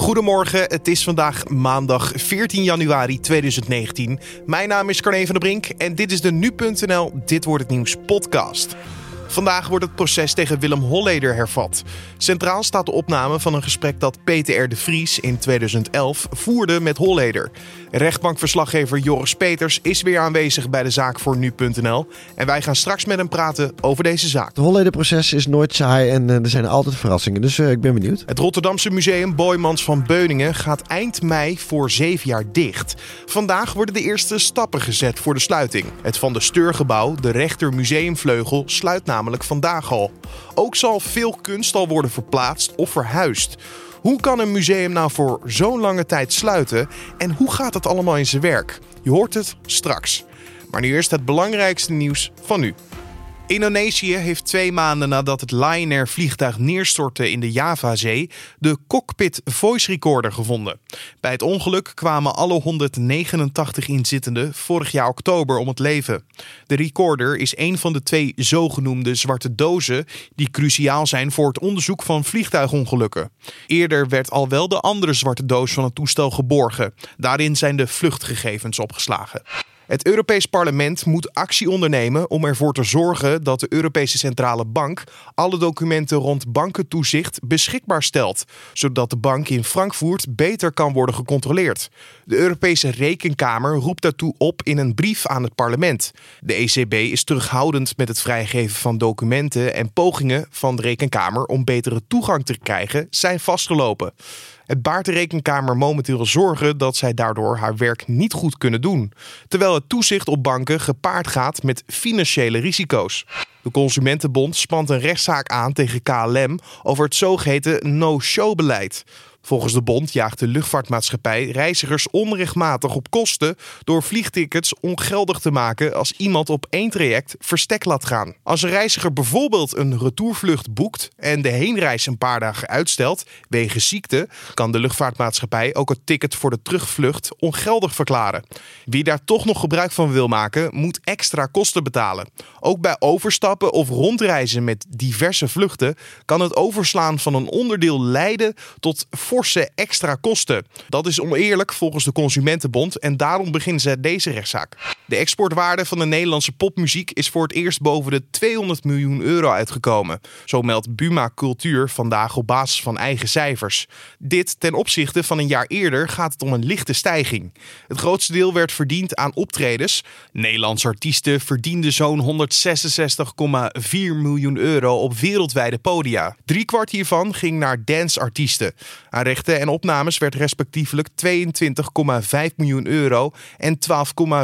Goedemorgen, het is vandaag maandag 14 januari 2019. Mijn naam is Carne van der Brink en dit is de Nu.nl Dit Wordt Het Nieuws podcast. Vandaag wordt het proces tegen Willem Holleder hervat. Centraal staat de opname van een gesprek dat Peter R. de Vries in 2011 voerde met Holleder. Rechtbankverslaggever Joris Peters is weer aanwezig bij de zaak voor Nu.nl. En wij gaan straks met hem praten over deze zaak. Het Holleder-proces is nooit saai en eh, er zijn altijd verrassingen. Dus uh, ik ben benieuwd. Het Rotterdamse museum Boymans van Beuningen gaat eind mei voor zeven jaar dicht. Vandaag worden de eerste stappen gezet voor de sluiting. Het Van de Steurgebouw, de rechter museumvleugel, sluit namelijk vandaag al. Ook zal veel kunst al worden verplaatst of verhuisd. Hoe kan een museum nou voor zo'n lange tijd sluiten en hoe gaat het allemaal in zijn werk? Je hoort het straks. Maar nu eerst het belangrijkste nieuws van nu. Indonesië heeft twee maanden nadat het Lion Air vliegtuig neerstortte in de Javazee de cockpit voice recorder gevonden. Bij het ongeluk kwamen alle 189 inzittenden vorig jaar oktober om het leven. De recorder is een van de twee zogenoemde zwarte dozen die cruciaal zijn voor het onderzoek van vliegtuigongelukken. Eerder werd al wel de andere zwarte doos van het toestel geborgen. Daarin zijn de vluchtgegevens opgeslagen. Het Europees Parlement moet actie ondernemen om ervoor te zorgen dat de Europese Centrale Bank alle documenten rond bankentoezicht beschikbaar stelt, zodat de bank in Frankfurt beter kan worden gecontroleerd. De Europese Rekenkamer roept daartoe op in een brief aan het parlement. De ECB is terughoudend met het vrijgeven van documenten en pogingen van de Rekenkamer om betere toegang te krijgen zijn vastgelopen. Het baart de rekenkamer momenteel zorgen dat zij daardoor haar werk niet goed kunnen doen. Terwijl toezicht op banken gepaard gaat met financiële risico's. De Consumentenbond spant een rechtszaak aan tegen KLM over het zogeheten no-show-beleid. Volgens de bond jaagt de luchtvaartmaatschappij reizigers onrechtmatig op kosten door vliegtickets ongeldig te maken als iemand op één traject verstek laat gaan. Als een reiziger bijvoorbeeld een retourvlucht boekt en de heenreis een paar dagen uitstelt wegens ziekte, kan de luchtvaartmaatschappij ook het ticket voor de terugvlucht ongeldig verklaren. Wie daar toch nog gebruik van wil maken, moet extra kosten betalen. Ook bij overstappen of rondreizen met diverse vluchten kan het overslaan van een onderdeel leiden tot forse extra kosten. Dat is oneerlijk volgens de Consumentenbond en daarom beginnen ze deze rechtszaak. De exportwaarde van de Nederlandse popmuziek is voor het eerst boven de 200 miljoen euro uitgekomen. Zo meldt Buma Cultuur vandaag op basis van eigen cijfers. Dit ten opzichte van een jaar eerder gaat het om een lichte stijging. Het grootste deel werd verdiend aan optredens. Nederlandse artiesten verdienden zo'n 166,4 miljoen euro op wereldwijde podia. Drie kwart hiervan ging naar danceartiesten. Rechten en opnames werd respectievelijk 22,5 miljoen euro en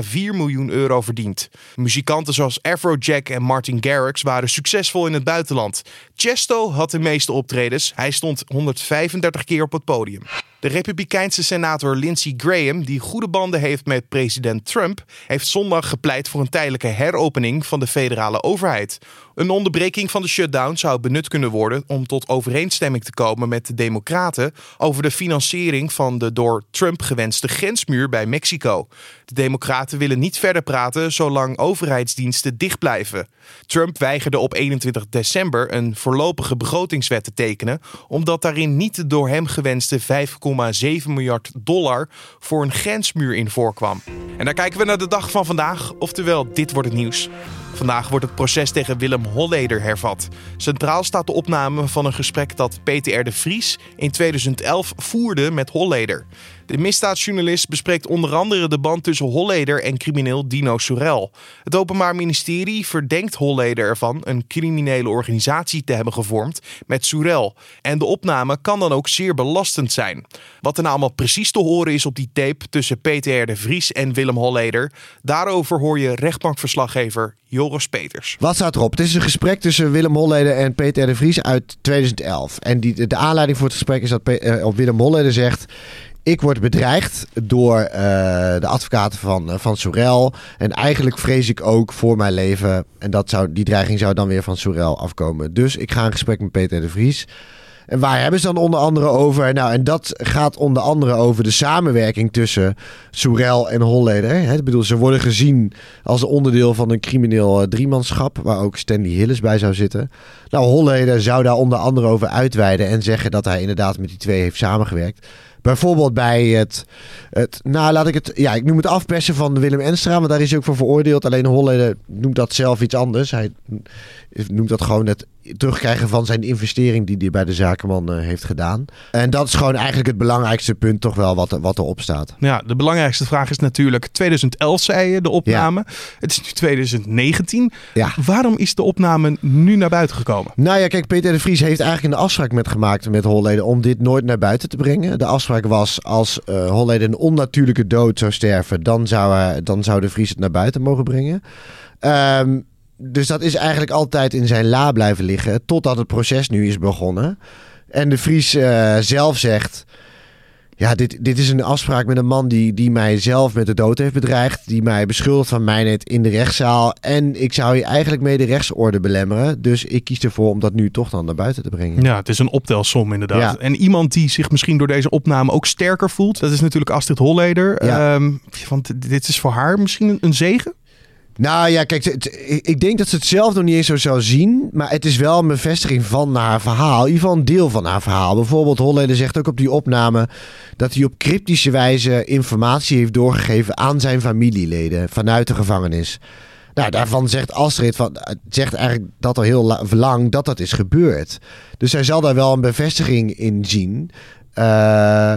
12,4 miljoen euro verdiend. Muzikanten zoals Afrojack en Martin Garrix waren succesvol in het buitenland. Chesto had de meeste optredens. Hij stond 135 keer op het podium. De Republikeinse senator Lindsey Graham, die goede banden heeft met president Trump, heeft zondag gepleit voor een tijdelijke heropening van de federale overheid. Een onderbreking van de shutdown zou benut kunnen worden om tot overeenstemming te komen met de Democraten over de financiering van de door Trump gewenste grensmuur bij Mexico. De Democraten willen niet verder praten zolang overheidsdiensten dicht blijven. Trump weigerde op 21 december een voorlopige begrotingswet te tekenen, omdat daarin niet de door hem gewenste 5,7 miljard dollar voor een grensmuur in voorkwam. En dan kijken we naar de dag van vandaag, oftewel dit wordt het nieuws. Vandaag wordt het proces tegen Willem Holleder hervat. Centraal staat de opname van een gesprek dat Peter R. de Vries in 2011 voerde met Holleder. De misdaadjournalist bespreekt onder andere de band tussen Holleder en crimineel Dino Sorel. Het Openbaar Ministerie verdenkt Holleder ervan een criminele organisatie te hebben gevormd met Sorel. En de opname kan dan ook zeer belastend zijn. Wat er nou allemaal precies te horen is op die tape tussen Peter R. de Vries en Willem Holleder, daarover hoor je rechtbankverslaggever Peters. Wat staat erop? Het is een gesprek tussen Willem Holleder en Peter de Vries uit 2011. En die, de aanleiding voor het gesprek is dat Pe Willem Holleder zegt... Ik word bedreigd door uh, de advocaten van, uh, van Sorel. En eigenlijk vrees ik ook voor mijn leven. En dat zou, die dreiging zou dan weer van Sorel afkomen. Dus ik ga een gesprek met Peter de Vries. En waar hebben ze dan onder andere over? Nou, en dat gaat onder andere over de samenwerking tussen Soerel en Holleder. Ik bedoel, ze worden gezien als onderdeel van een crimineel uh, driemanschap, waar ook Stanley Hillis bij zou zitten. Nou, Holleder zou daar onder andere over uitweiden en zeggen dat hij inderdaad met die twee heeft samengewerkt. Bijvoorbeeld bij het, het, nou laat ik het, ja, ik noem het afpersen van Willem Enstra, want daar is hij ook voor veroordeeld. Alleen Holleder noemt dat zelf iets anders. Hij noemt dat gewoon het terugkrijgen van zijn investering die hij bij de zakenman uh, heeft gedaan. En dat is gewoon eigenlijk het belangrijkste punt toch wel wat, wat erop staat. Ja, de belangrijkste vraag is natuurlijk 2011 zei je de opname. Ja. Het is nu 2019. Ja. Waarom is de opname nu naar buiten gekomen? Nou ja, kijk, Peter de Vries heeft eigenlijk een afspraak met gemaakt met Holleden om dit nooit naar buiten te brengen. De afspraak was als uh, Holleden een onnatuurlijke dood zou sterven, dan zou, dan zou de Vries het naar buiten mogen brengen. Um, dus dat is eigenlijk altijd in zijn la blijven liggen. Totdat het proces nu is begonnen. En de Vries uh, zelf zegt. Ja, dit, dit is een afspraak met een man die, die mij zelf met de dood heeft bedreigd. Die mij beschuldigt van mijnheid in de rechtszaal. En ik zou je eigenlijk mee de rechtsorde belemmeren. Dus ik kies ervoor om dat nu toch dan naar buiten te brengen. Ja, het is een optelsom inderdaad. Ja. En iemand die zich misschien door deze opname ook sterker voelt. Dat is natuurlijk Astrid Holleder. Ja. Um, want dit is voor haar misschien een, een zegen. Nou ja, kijk, ik denk dat ze het zelf nog niet eens zo zou zien. Maar het is wel een bevestiging van haar verhaal. In ieder geval een deel van haar verhaal. Bijvoorbeeld Holleder zegt ook op die opname... dat hij op cryptische wijze informatie heeft doorgegeven aan zijn familieleden... vanuit de gevangenis. Nou, daarvan zegt Astrid van, zegt eigenlijk dat al heel lang dat dat is gebeurd. Dus zij zal daar wel een bevestiging in zien... Uh,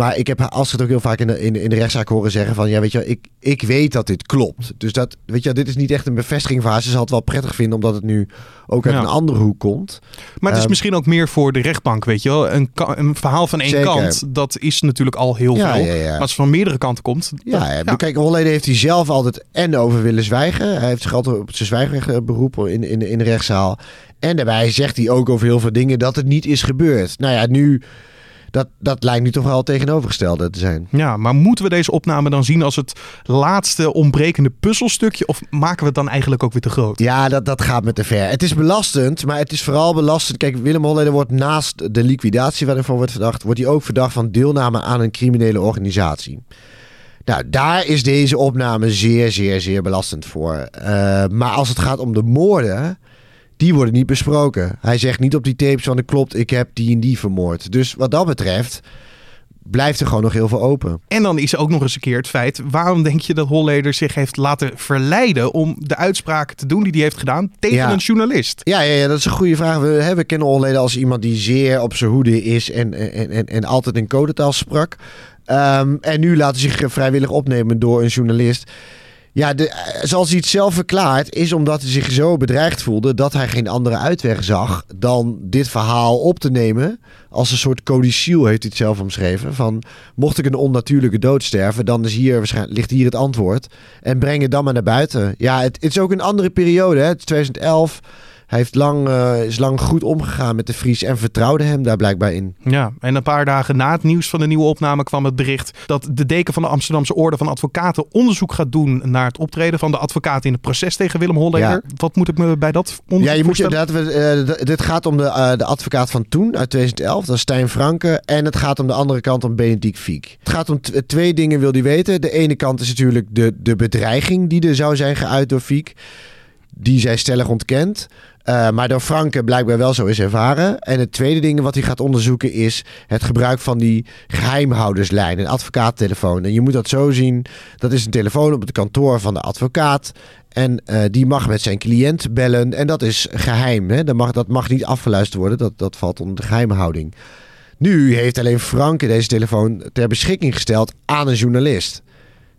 maar ik heb Astrid ook heel vaak in de, in, in de rechtszaak horen zeggen van... ja, weet je, ik, ik weet dat dit klopt. Dus dat, weet je, dit is niet echt een bevestiging van haar. Ze zal het wel prettig vinden omdat het nu ook uit ja. een andere hoek komt. Maar het is um, misschien ook meer voor de rechtbank, weet je wel. Een, een verhaal van één Zeker. kant, dat is natuurlijk al heel Ja, veel. ja. Maar als het van meerdere kanten komt... Ja, dan- ja. kijk, Holleden heeft hij zelf altijd en over willen zwijgen. Hij heeft zich altijd op zijn zwijgrecht beroepen in, in, in de rechtszaal. En daarbij zegt hij ook over heel veel dingen dat het niet is gebeurd. Nou ja, nu, dat, dat lijkt nu toch wel tegenovergestelde te zijn. Ja, maar moeten we deze opname dan zien als het laatste ontbrekende puzzelstukje? Of maken we het dan eigenlijk ook weer te groot? Ja, dat, dat gaat me te ver. Het is belastend, maar het is vooral belastend. Kijk, Willem Holleder wordt naast de liquidatie waarin van wordt verdacht, wordt hij ook verdacht van deelname aan een criminele organisatie. Nou, daar is deze opname zeer, zeer, zeer belastend voor. Eh, maar als het gaat om de moorden, die worden niet besproken. Hij zegt niet op die tapes van, klopt, ik heb die en die vermoord. Dus wat dat betreft blijft er gewoon nog heel veel open. En dan is er ook nog eens een keer het feit... waarom denk je dat Holleder zich heeft laten verleiden... om de uitspraken te doen die hij heeft gedaan tegen Ja. een journalist? Ja, ja, ja, dat is een goede vraag. We, hè, we kennen Holleder als iemand die zeer op zijn hoede is en, en, en, en altijd in codetaal sprak. Ehm, en nu laat hij zich vrijwillig opnemen door een journalist. Ja, zoals hij het zelf verklaart, is omdat hij zich zo bedreigd voelde dat hij geen andere uitweg zag dan dit verhaal op te nemen. Als een soort codicil heeft hij het zelf omschreven. Van mocht ik een onnatuurlijke dood sterven, dan is hier waarschijnlijk, ligt hier het antwoord. En breng het dan maar naar buiten. Ja, het, het is ook een andere periode. Hè? Het is 2011. Hij heeft lang, eh, is lang goed omgegaan met de Vries en vertrouwde hem daar blijkbaar in. Ja, en een paar dagen na het nieuws van de nieuwe opname kwam het bericht dat de deken van de Amsterdamse Orde van Advocaten onderzoek gaat doen naar het optreden van de advocaat in het proces tegen Willem Holleder. Ja. Wat moet ik me bij dat onderzoek Ja, je moet je inderdaad, we, eh, dit gaat om de, eh, de advocaat van toen, uit 2011, dat is Stijn Franke. En het gaat om de andere kant, om Benedict Fiek. Het gaat om twee dingen, wil hij weten. De ene kant is natuurlijk de, de bedreiging die er zou zijn geuit door Fiek. Die zij stellig ontkent. Eh, maar door Franke blijkbaar wel zo is ervaren. En het tweede ding wat hij gaat onderzoeken is het gebruik van die geheimhouderslijn, een advocaattelefoon. En je moet dat zo zien, dat is een telefoon op het kantoor van de advocaat. En eh, die mag met zijn cliënt bellen. En dat is geheim. Hè? Dat, mag, dat mag niet afgeluisterd worden. Dat, dat valt onder de geheimhouding. Nu heeft alleen Franke deze telefoon ter beschikking gesteld aan een journalist.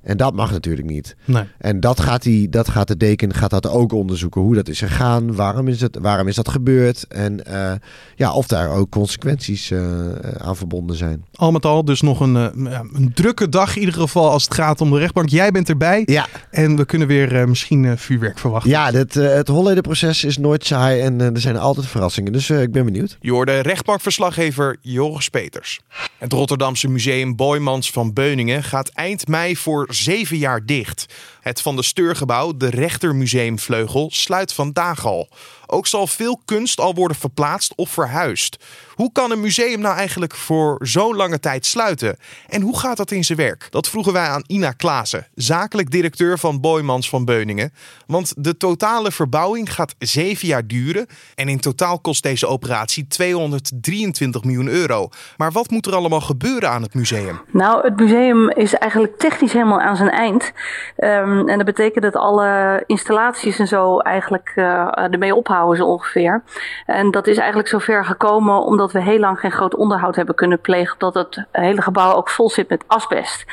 En dat mag natuurlijk niet. Nee. En dat gaat, die, dat gaat de deken gaat dat ook onderzoeken. Hoe dat is gegaan. Waarom is, het, waarom is dat gebeurd? En eh, ja, of daar ook consequenties eh, aan verbonden zijn. Al met al dus nog een, eh, een drukke dag in ieder geval als het gaat om de rechtbank. Jij bent erbij Ja, en we kunnen weer eh, misschien eh, vuurwerk verwachten. ja dit, eh, het Holleder-proces is nooit saai. En eh, er zijn altijd verrassingen. Dus eh, ik ben benieuwd. Je hoorde rechtbankverslaggever Joris Peters. Het Rotterdamse museum Boymans van Beuningen gaat eind mei voor zeven jaar dicht. Het Van de Steurgebouw, de Rechtermuseumvleugel, sluit vandaag al. Ook zal veel kunst al worden verplaatst of verhuisd. Hoe kan een museum nou eigenlijk voor zo'n lange tijd sluiten? En hoe gaat dat in zijn werk? Dat vroegen wij aan Ina Klaassen, zakelijk directeur van Boymans van Beuningen. Want de totale verbouwing gaat zeven jaar duren. En in totaal kost deze operatie 223 miljoen euro. Maar wat moet er allemaal gebeuren aan het museum? Nou, het museum is eigenlijk technisch helemaal aan zijn eind. Um, en dat betekent dat alle installaties en zo eigenlijk uh, ermee ophouden zo ongeveer. En dat is eigenlijk zover gekomen omdat we heel lang geen groot onderhoud hebben kunnen plegen. Omdat het hele gebouw ook vol zit met asbest.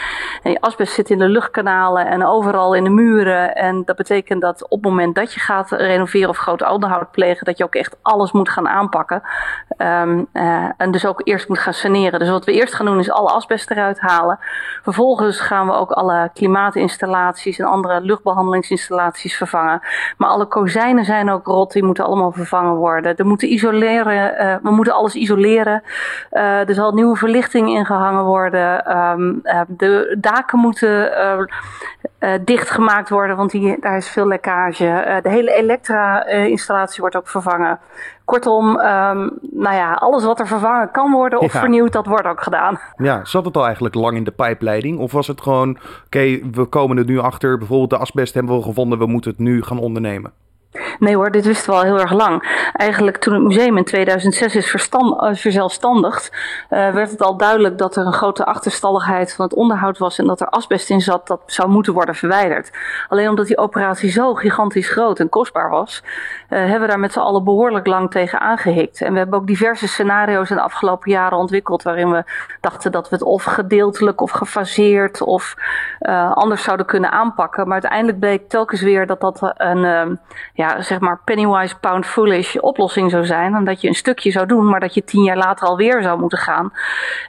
En die asbest zit in de luchtkanalen en overal in de muren. En dat betekent dat op het moment dat je gaat renoveren of groot onderhoud plegen, dat je ook echt alles moet gaan aanpakken. Um, uh, en dus ook eerst moet gaan saneren. Dus wat we eerst gaan doen is alle asbest eruit halen. Vervolgens gaan we ook alle klimaatinstallaties en andere luchtbehandelingsinstallaties vervangen. Maar alle kozijnen zijn ook rot, die moeten allemaal vervangen worden. Er moeten isoleren, uh, we moeten alles isoleren. Uh, er zal nieuwe verlichting ingehangen worden. Um, uh, de daken moeten dichtgemaakt worden, want die, daar is veel lekkage. de hele elektra-installatie wordt ook vervangen. Kortom, um, nou ja, alles wat er vervangen kan worden of ja. vernieuwd, dat wordt ook gedaan. Ja, zat het al eigenlijk lang in de pijpleiding? Of was het gewoon, oké, okay, we komen er nu achter, bijvoorbeeld de asbest hebben we gevonden, we moeten het nu gaan ondernemen? Nee hoor, dit wisten we al heel erg lang. Eigenlijk toen het museum in 2006 is verstand, verzelfstandigd, uh, werd het al duidelijk dat er een grote achterstalligheid van het onderhoud was en dat er asbest in zat dat zou moeten worden verwijderd. Alleen omdat die operatie zo gigantisch groot en kostbaar was, uh, hebben we daar met z'n allen behoorlijk lang tegen aangehikt. En we hebben ook diverse scenario's in de afgelopen jaren ontwikkeld waarin we dachten dat we het of gedeeltelijk of gefaseerd of anders zouden kunnen aanpakken. Maar uiteindelijk bleek telkens weer dat dat een ja, zeg maar pennywise pound foolish oplossing zou zijn. En dat je een stukje zou doen, maar dat je tien jaar later alweer zou moeten gaan.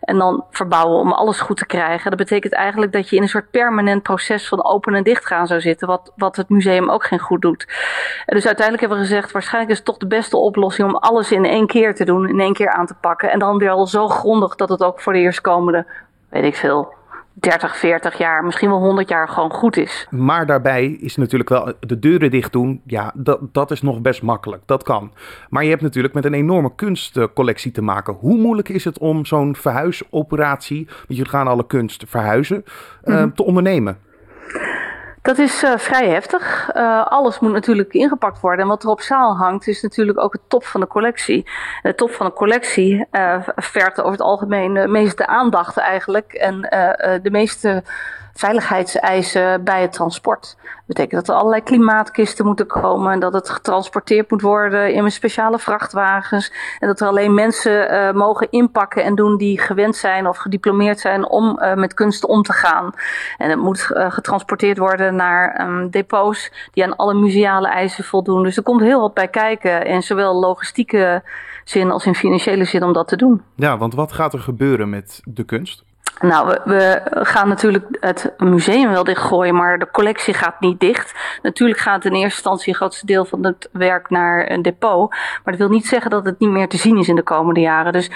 En dan verbouwen om alles goed te krijgen. Dat betekent eigenlijk dat je in een soort permanent proces van open en dicht gaan zou zitten. Wat, wat het museum ook geen goed doet. En dus uiteindelijk hebben we gezegd, waarschijnlijk is het toch de beste oplossing om alles in één keer te doen. In één keer aan te pakken. En dan weer al zo grondig dat het ook voor de eerstkomende, weet ik veel, 30, 40 jaar, misschien wel 100 jaar gewoon goed is. Maar daarbij is natuurlijk wel de deuren dicht doen. Ja, dat, dat is nog best makkelijk. Dat kan. Maar je hebt natuurlijk met een enorme kunstcollectie te maken. Hoe moeilijk is het om zo'n verhuisoperatie, want jullie gaan alle kunst verhuizen, mm -hmm. uh, te ondernemen? Dat is uh, vrij heftig. Uh, alles moet natuurlijk ingepakt worden. En wat er op zaal hangt, is natuurlijk ook het top van de collectie. De top van de collectie uh, vergt over het algemeen de meeste aandacht eigenlijk. En de meeste veiligheidseisen bij het transport. Dat betekent dat er allerlei klimaatkisten moeten komen. En dat het getransporteerd moet worden in speciale vrachtwagens. En dat er alleen mensen uh, mogen inpakken en doen die gewend zijn of gediplomeerd zijn om uh, met kunst om te gaan. En het moet uh, getransporteerd worden naar um, depots die aan alle museale eisen voldoen. Dus er komt heel wat bij kijken. In zowel logistieke zin als in financiële zin om dat te doen. Ja, want wat gaat er gebeuren met de kunst? Nou, we, we, gaan natuurlijk het museum wel dichtgooien, maar de collectie gaat niet dicht. Natuurlijk gaat in eerste instantie een grootste deel van het werk naar een depot. Maar dat wil niet zeggen dat het niet meer te zien is in de komende jaren. Dus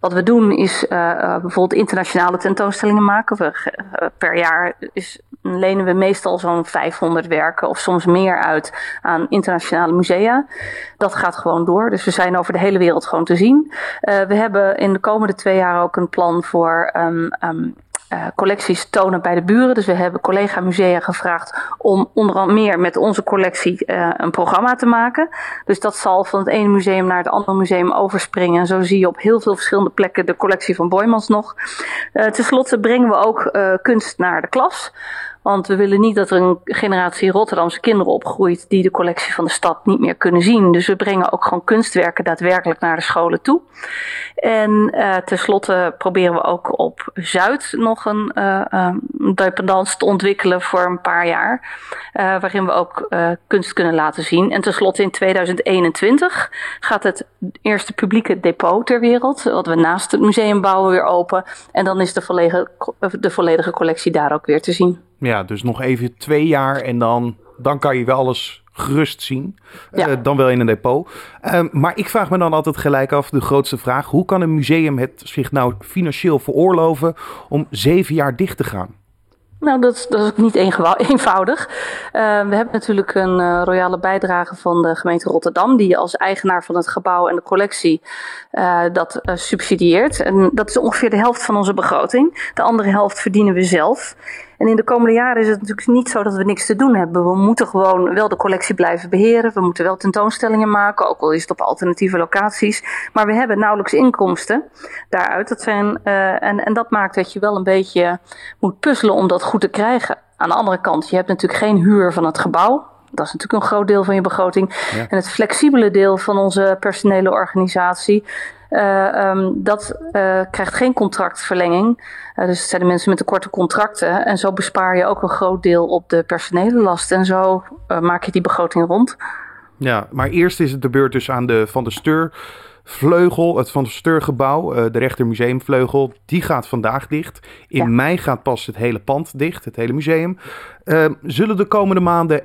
wat we doen is uh, bijvoorbeeld internationale tentoonstellingen maken. We, uh, per jaar is, lenen we meestal zo'n 500 werken of soms meer uit aan internationale musea. Dat gaat gewoon door. Dus we zijn over de hele wereld gewoon te zien. Uh, we hebben in de komende twee jaar ook een plan voor um, um, uh, collecties tonen bij de buren. Dus we hebben collega musea gevraagd om onder meer met onze collectie uh, een programma te maken. Dus dat zal van het ene museum naar het andere museum overspringen. En zo zie je op heel veel verschillende plekken de collectie van Boymans nog. Uh, Ten slotte brengen we ook kunst naar de klas. Want we willen niet dat er een generatie Rotterdamse kinderen opgroeit die de collectie van de stad niet meer kunnen zien. Dus we brengen ook gewoon kunstwerken daadwerkelijk naar de scholen toe. En uh, tenslotte proberen we ook op Zuid nog een uh, dependance te ontwikkelen voor een paar jaar. waarin we ook kunst kunnen laten zien. En tenslotte in 2021 gaat het eerste publieke depot ter wereld, wat we naast het museum bouwen, weer open. En dan is de volledige, de volledige collectie daar ook weer te zien. Ja, dus nog even twee jaar en dan, dan kan je wel alles gerust zien. Ja. Uh, dan wel in een depot. Uh, maar ik vraag me dan altijd gelijk af de grootste vraag. Hoe kan een museum het zich nou financieel veroorloven om zeven jaar dicht te gaan? Nou, dat, dat is ook niet eenvoudig. Uh, we hebben natuurlijk een uh, royale bijdrage van de gemeente Rotterdam, die als eigenaar van het gebouw en de collectie uh, dat subsidieert. En dat is ongeveer de helft van onze begroting. De andere helft verdienen we zelf. En in de komende jaren is het natuurlijk niet zo dat we niks te doen hebben. We moeten gewoon wel de collectie blijven beheren. We moeten wel tentoonstellingen maken, ook al is het op alternatieve locaties. Maar we hebben nauwelijks inkomsten daaruit. Dat zijn, uh, en, en dat maakt dat je wel een beetje moet puzzelen om dat goed te krijgen. Aan de andere kant, je hebt natuurlijk geen huur van het gebouw. Dat is natuurlijk een groot deel van je begroting. Ja. En het flexibele deel van onze personele organisatie. Uh, um, dat uh, krijgt geen contractverlenging. Uh, dus het zijn de mensen met de korte contracten. En zo bespaar je ook een groot deel op de personele last. En zo maak je die begroting rond. Ja, maar eerst is het de beurt dus aan de Van der Steur vleugel, het Van der Steurgebouw, de rechtermuseumvleugel, die gaat vandaag dicht. In ja. mei gaat pas het hele pand dicht, het hele museum. Uh, zullen de komende maanden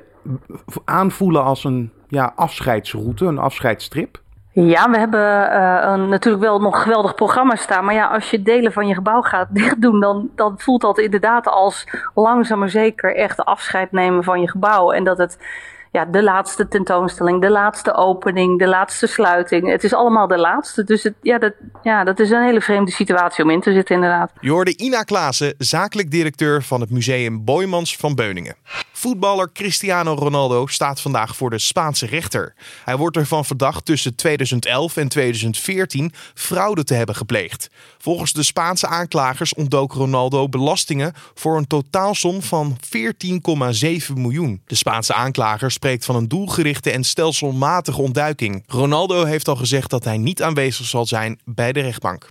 aanvoelen als een ja, afscheidsroute, een afscheidsstrip? Ja, we hebben uh, een, natuurlijk wel nog geweldig programma staan. Maar ja, als je delen van je gebouw gaat dicht doen, dan, dan voelt dat inderdaad als langzaam maar zeker echt afscheid nemen van je gebouw. En dat het ja, de laatste tentoonstelling, de laatste opening, de laatste sluiting. Het is allemaal de laatste. Dus het, ja, dat, ja, dat is een hele vreemde situatie om in te zitten, inderdaad. Je Ina Klaassen, zakelijk directeur van het museum Boymans van Beuningen. Voetballer Cristiano Ronaldo staat vandaag voor de Spaanse rechter. Hij wordt ervan verdacht tussen 2011 en 2014 fraude te hebben gepleegd. Volgens de Spaanse aanklagers ontdook Ronaldo belastingen voor een totaalsom van 14,7 miljoen. De Spaanse aanklager spreekt van een doelgerichte en stelselmatige ontduiking. Ronaldo heeft al gezegd dat hij niet aanwezig zal zijn bij de rechtbank.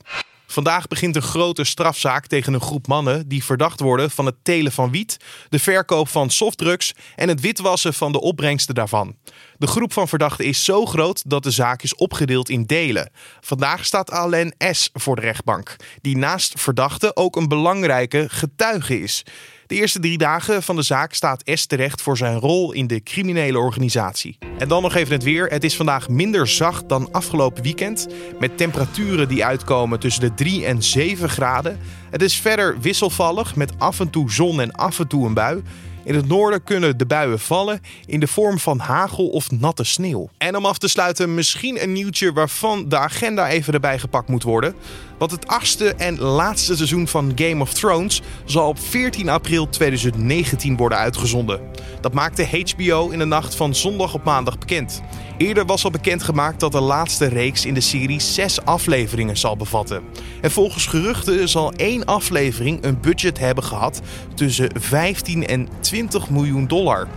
Vandaag begint een grote strafzaak tegen een groep mannen die verdacht worden van het telen van wiet, de verkoop van softdrugs en het witwassen van de opbrengsten daarvan. De groep van verdachten is zo groot dat de zaak is opgedeeld in delen. Vandaag staat Alain S. voor de rechtbank, die naast verdachte ook een belangrijke getuige is. De eerste drie dagen van de zaak staat S terecht voor zijn rol in de criminele organisatie. En dan nog even het weer. Het is vandaag minder zacht dan afgelopen weekend. Met temperaturen die uitkomen tussen de 3 en 7 graden. Het is verder wisselvallig met af en toe zon en af en toe een bui. In het noorden kunnen de buien vallen in de vorm van hagel of natte sneeuw. En om af te sluiten, misschien een nieuwtje waarvan de agenda even erbij gepakt moet worden. Want het achtste en laatste seizoen van Game of Thrones zal op 14 april 2019 worden uitgezonden. Dat maakte HBO in de nacht van zondag op maandag bekend. Eerder was al bekendgemaakt dat de laatste reeks in de serie zes afleveringen zal bevatten. En volgens geruchten zal één aflevering een budget hebben gehad tussen 15 en 20 miljoen dollar.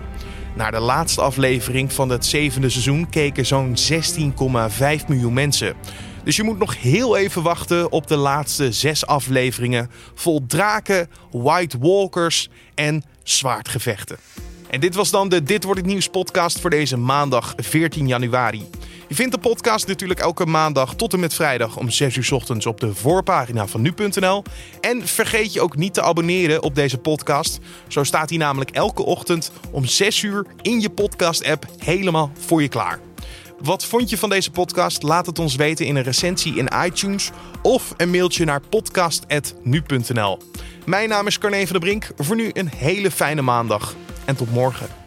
Naar de laatste aflevering van het zevende seizoen keken zo'n 16,5 miljoen mensen. Dus je moet nog heel even wachten op de laatste zes afleveringen vol draken, White Walkers en zwaardgevechten. En dit was dan de Dit wordt het nieuws podcast voor deze maandag 14 januari. Je vindt de podcast natuurlijk elke maandag tot en met vrijdag om 6 uur ochtends op de voorpagina van nu.nl. En vergeet je ook niet te abonneren op deze podcast. Zo staat hij namelijk elke ochtend om 6 uur in je podcast-app helemaal voor je klaar. Wat vond je van deze podcast? Laat het ons weten in een recensie in iTunes of een mailtje naar podcast.nu.nl. Mijn naam is Carne van der Brink. Voor nu een hele fijne maandag en tot morgen.